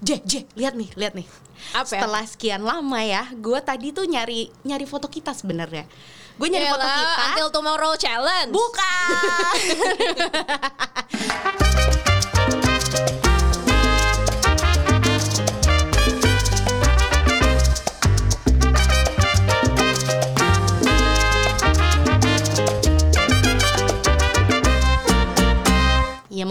J, J, lihat nih, lihat nih. Apa ya? Setelah sekian lama ya, gue tadi tuh nyari nyari foto kita sebenarnya. Gue nyari foto Yalah, kita. Until Tomorrow Challenge. Bukan.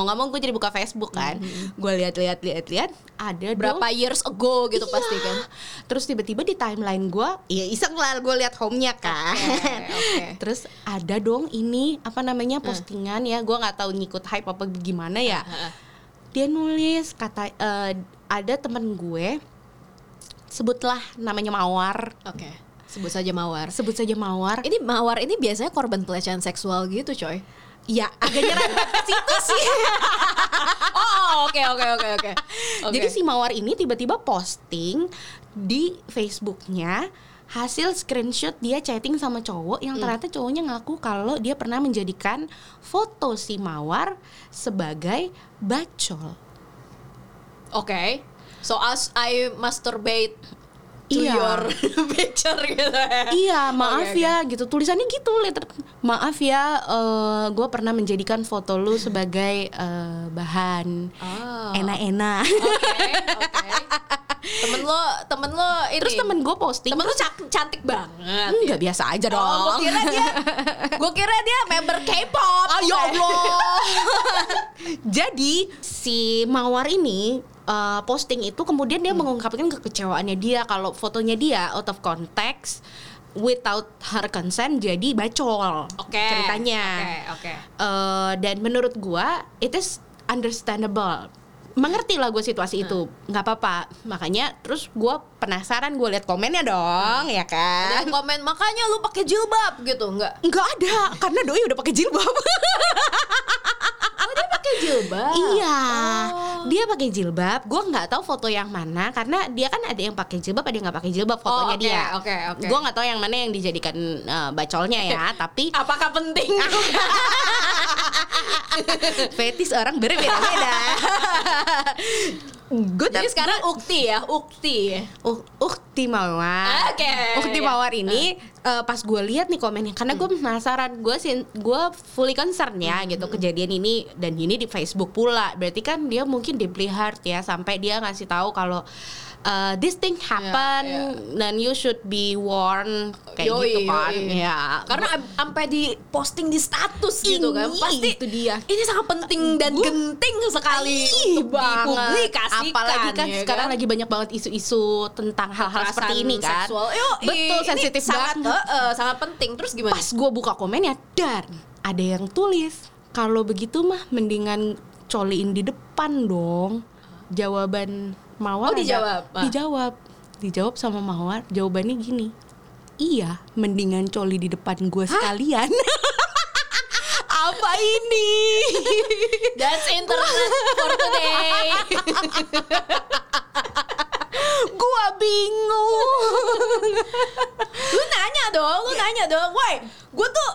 Nggak mau gue jadi buka Facebook kan. Gue lihat-lihat lihat-lihat ada dong Berapa years ago gitu Iya. pasti kan. Terus tiba-tiba di timeline gue, ya iseng lah gue lihat home-nya kan. oke. Terus ada dong ini apa namanya postingan ya, gue nggak tahu ngikut hype apa gimana ya. Dia nulis kata eh, ada temen gue, sebutlah namanya Mawar, Oke. Sebut saja Mawar. sebut saja Mawar. Ini Mawar ini biasanya korban pelecehan seksual gitu, coy. Ya agak nyerempet ke situ sih. Oh, oke oke oke oke. Oke. Jadi si Mawar ini tiba-tiba posting di Facebooknya hasil screenshot dia chatting sama cowok yang ternyata cowoknya ngaku kalau dia pernah menjadikan foto si Mawar sebagai bacol. Oke. So as I masturbate to Iya. your picture gitu ya. Iya, maaf Oke, oke. ya gitu. Tulisannya gitu letter. Maaf ya, gue pernah menjadikan foto lu sebagai eh, bahan Oh. enak-enak. Oke, oke. Temen lo, temen lo ini. Terus temen gue posting, temen lo terus ca- cantik banget. enggak biasa aja dong. Oh, gue kira dia, gue kira dia member K-pop. Ah, ya Allah. Jadi si Mawar ini uh, posting itu kemudian dia mengungkapkan kekecewaannya dia kalau fotonya dia out of context without her consent jadi bacol Oke. ceritanya. Oke, oke. Uh, dan menurut gua it is understandable. Mengerti lah gue situasi itu, nggak apa-apa. Makanya terus gua penasaran gue lihat komennya dong, ya Ada kan? yang komen makanya lu pakai jilbab gitu, enggak? Nggak ada, karena doi udah pakai jilbab. Oh, pakai jilbab. Iya, Oh. dia pakai jilbab. Gue nggak tahu foto yang mana karena dia kan ada yang pakai jilbab, ada yang nggak pakai jilbab fotonya oke, dia. oke, oke. Gue nggak tahu yang mana yang dijadikan eh, bacolnya ya, tapi Apakah penting? fetis orang berbeda-beda. Gue Jadi sekarang ukti ya, ukti. uh, Ukti Mawar. Oke. Ukti Mawar ini eh, pas gue lihat nih komennya karena gue penasaran, gue sin gue fully concern ya gitu kejadian ini dan ini di Facebook pula. Berarti kan dia mungkin deeply hurt ya sampai dia ngasih tahu kalau eh, this thing happen Ya, dan you should be warned kayak Yoi, gitu kan. yoi. Ya. Karena am- sampai di posting di status gitu kan, Ini, pasti itu dia. Ini sangat penting dan Gua- genting sekali untuk dipublikasikan. Apalagi kan ya sekarang lagi banyak banget isu-isu tentang hal-hal seperti ini kan. seksual. Yoi, Betul, sensitif banget. Eh, eh, sangat penting. Terus gimana? Pas gue buka komennya dan ada yang tulis kalau begitu mah mendingan coliin di depan dong. Jawaban Mawar Oh, ada- dijawab, ah. dijawab dijawab sama Mawar jawabannya gini iya mendingan coli di depan gue sekalian apa ini That's internet for today. gua bingung lu nanya dong, lu nanya dong, woi, gue tuh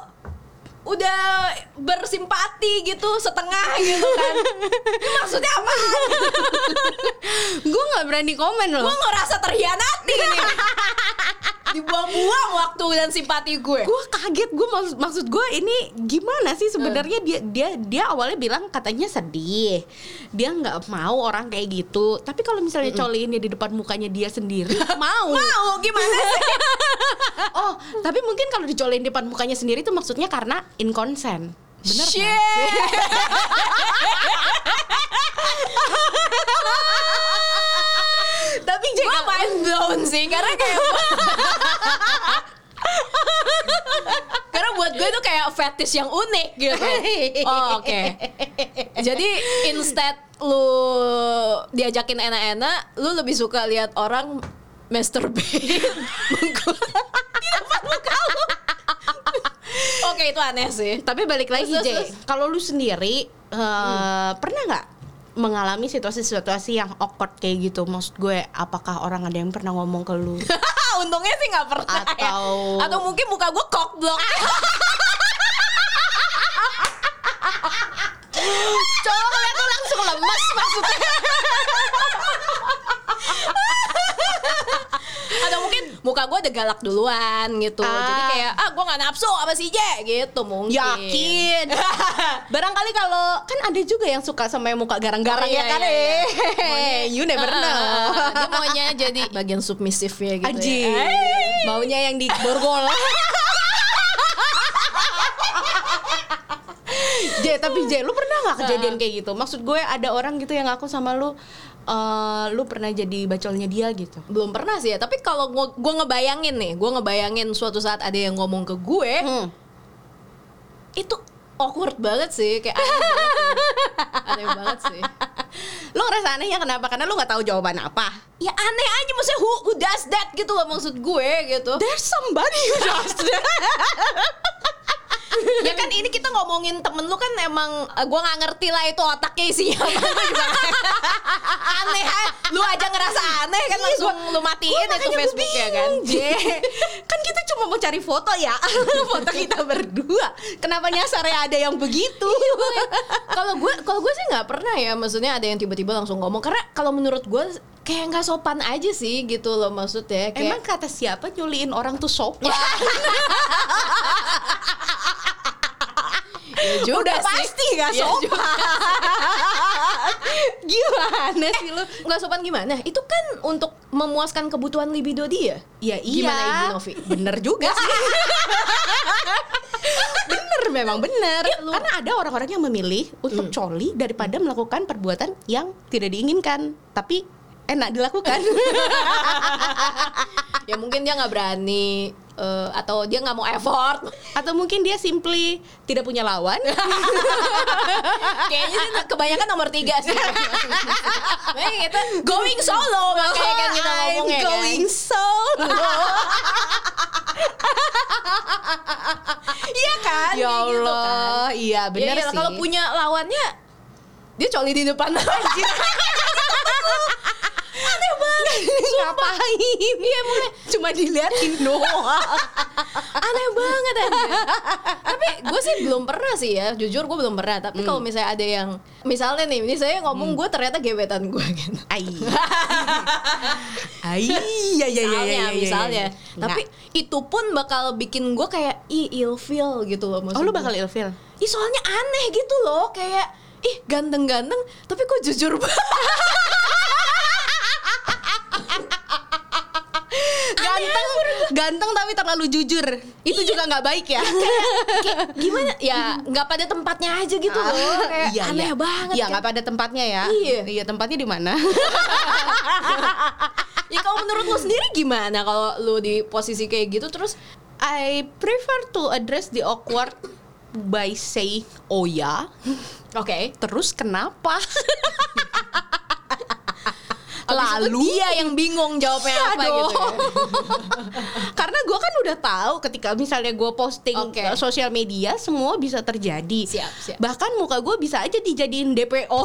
udah bersimpati gitu setengah gitu kan. Maksudnya apa? gue nggak berani komen loh Gue ngerasa terhianati nih. Dibuang-buang waktu dan simpati gue. gue kaget gue maksud maksud gue ini gimana sih sebenarnya dia dia dia awalnya bilang katanya sedih dia nggak mau orang kayak gitu tapi kalau misalnya coliin dia di depan mukanya dia sendiri mau Mau gimana sih? oh tapi mungkin kalau dicoliin di depan mukanya sendiri itu maksudnya karena inconsent bener Shit. kan? jangan mind blown sih karena kayak Karena buat gue itu kayak fetish yang unik gitu. Oh, oke. Jadi instead lu diajakin enak-enak, lu lebih suka lihat orang masturbate di depan muka lu. Oke, itu aneh sih. Tapi balik lagi Hmm. kalau lu sendiri eh, pernah nggak mengalami situasi-situasi yang awkward kayak gitu? Maksud gue, apakah orang ada yang pernah ngomong ke lu? Untungnya sih nggak pernah ya. Atau- Atau mungkin muka gue cock block. Cowok lihat tuh langsung lemes maksudnya. muka gue udah galak duluan gitu. Ah. Jadi kayak ah gue nggak nafsu apa sih Je gitu mungkin. Yakin. Barangkali kalau kan ada juga yang suka sama yang muka garang-garang Oh, iya, ya kan. iya, iya. Eh, you never ah, know. Dia maunya jadi bagian submisif ya gitu. Aji. Ya. Eh. Maunya yang di borgol. J, tapi J, lu pernah nggak kejadian kayak gitu? Maksud gue ada orang gitu yang ngaku sama lu, eh, lu pernah jadi bacolnya dia gitu. Belum pernah sih ya, tapi kalau gue ngebayangin nih, gue ngebayangin suatu saat ada yang ngomong ke gue, Hmm. itu awkward banget sih, kayak aneh banget. Aneh banget sih. Lu ngerasa anehnya kenapa? Karena lu nggak tahu jawaban apa. Ya aneh aja maksudnya who, who does that gitu loh maksud gue gitu. There's somebody who does that. ya kan ini kita ngomongin temen lu kan emang eh, gue nggak ngerti lah itu otaknya isinya. Aneh lu aja ngerasa aneh kan langsung lu matiin Gua itu Facebook ya kan? J. kan kita cuma mau cari foto ya foto kita berdua. Kenapa nyasarnya ada yang begitu? Kalau gue kalau gue sih nggak pernah ya maksudnya ada yang tiba-tiba langsung ngomong. Karena kalau menurut gue kayak nggak sopan aja sih gitu loh maksudnya kayak emang kata siapa nyuliin orang tuh sopan? ya juga udah sih. pasti gak Ya sopan. juga. gimana sih lu? Nggak sopan gimana? Itu kan untuk memuaskan kebutuhan libido dia. Ya iya. Gimana Ibu Novi? bener juga sih. Bener memang bener. Ya, lu- karena ada orang-orang yang memilih untuk coli daripada melakukan perbuatan yang tidak diinginkan tapi enak dilakukan. Ya mungkin dia nggak berani eh, atau dia nggak mau effort. Atau mungkin dia simply tidak punya lawan. Kayaknya sih kebanyakan nomor tiga sih. Makanya kita going solo makanya kan kita ngomongnya I'm kan. going solo. Iya kan? Ya kayak gitu Allah. kan. iya benar Ya iyalah, sih. Kalau punya lawannya dia coli di depan banget ngapain? Iya mulai cuma diliatin doang. Aneh banget anjir. Tapi gue sih belum pernah sih ya. Jujur gue belum pernah. Tapi kalau misalnya ada yang misalnya nih ini saya ngomong gue ternyata gebetan gue gitu. Ai. Ai, ya ya ya misalnya, ya, ya, ya, misalnya. ya. Tapi itu pun bakal bikin gue kayak ih ilfeel gitu loh maksud oh lu bakal ilfil Ih soalnya aneh gitu loh kayak ih ganteng-ganteng tapi kok jujur banget. ganteng tapi terlalu jujur itu juga nggak baik ya kayak gimana ya nggak pada tempatnya aja gitu loh kayak Iya, aneh iya. banget Iya kan. nggak pada tempatnya ya. Iya. Iya tempatnya di mana? ya kalau menurut lo sendiri gimana kalau lo di posisi kayak gitu terus I prefer to address the awkward by saying oh ya. oke Terus kenapa? Lalu dia yang bingung jawabnya Iya apa gitu ya. dong. Karena gue kan udah tahu ketika misalnya gue posting ke sosial media semua bisa terjadi. Siap, siap. Bahkan muka gue bisa aja dijadiin DPO.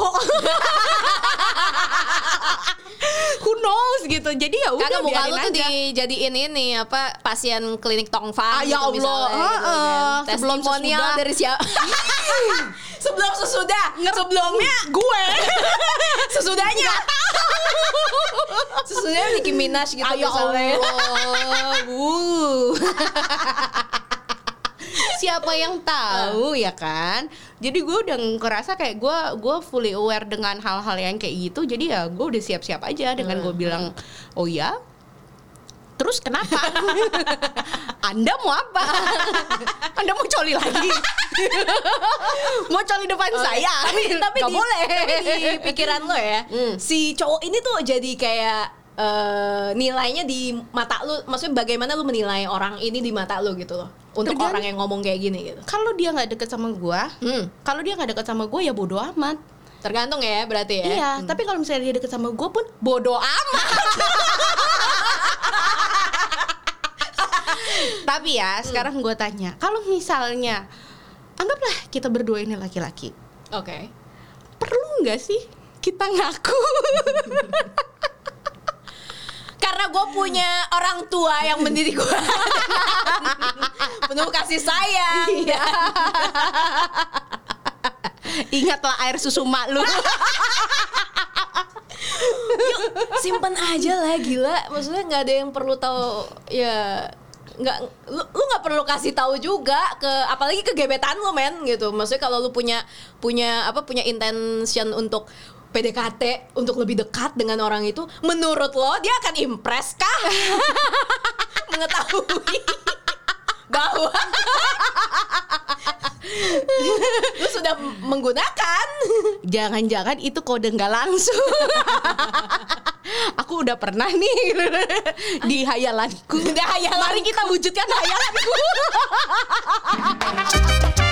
Who knows gitu. Jadi ya udah Karena muka lu tuh aja. dijadiin ini apa pasien klinik Tongfang Ah, ya gitu Allah. misalnya, gitu Heeh. kan. Sebelum Testimonial sesudah. dari siapa? Sebelum sesudah. Sebelumnya gue sesudahnya. Sesudahnya Nicki Minaj gitu Ah, ya misalnya. Allah. Wuh. Siapa yang tahu ya kan? Jadi gue udah ngerasa kayak gue gue fully aware dengan hal-hal yang kayak gitu. Jadi ya gue udah siap-siap aja dengan gue bilang oh ya. Terus kenapa? Anda mau apa? Anda mau coli lagi? mau coli depan saya? tapi tapi di, boleh. tapi di pikiran lo ya Hmm. si cowok ini tuh jadi kayak eh, nilainya di mata lu maksudnya bagaimana lu menilai orang ini di mata lu gitu loh untuk Tergantung. orang yang ngomong kayak gini gitu Kalau dia nggak deket sama gue, hmm. kalau dia nggak deket sama gue ya bodoh amat. tergantung ya berarti ya Iya, tapi kalau misalnya dia deket sama gue pun bodoh amat. tapi ya, sekarang gue tanya, kalau misalnya anggaplah kita berdua ini laki-laki, oke perlu nggak sih kita ngaku? gue punya orang tua yang mendidik gue penuh kasih sayang Iya. Ingatlah air susu mak lu. Yuk, simpen aja lah gila. Maksudnya nggak ada yang perlu tahu ya nggak lu lu nggak perlu kasih tahu juga ke apalagi ke gebetan lu men gitu maksudnya kalau lu punya punya apa punya intention untuk PDKT untuk lebih dekat dengan orang itu menurut lo dia akan impress kah mengetahui bahwa lu sudah menggunakan Jangan-jangan itu kode nggak langsung. Aku udah pernah nih di hayalanku. Hayalanku. Mari kita wujudkan hayalanku.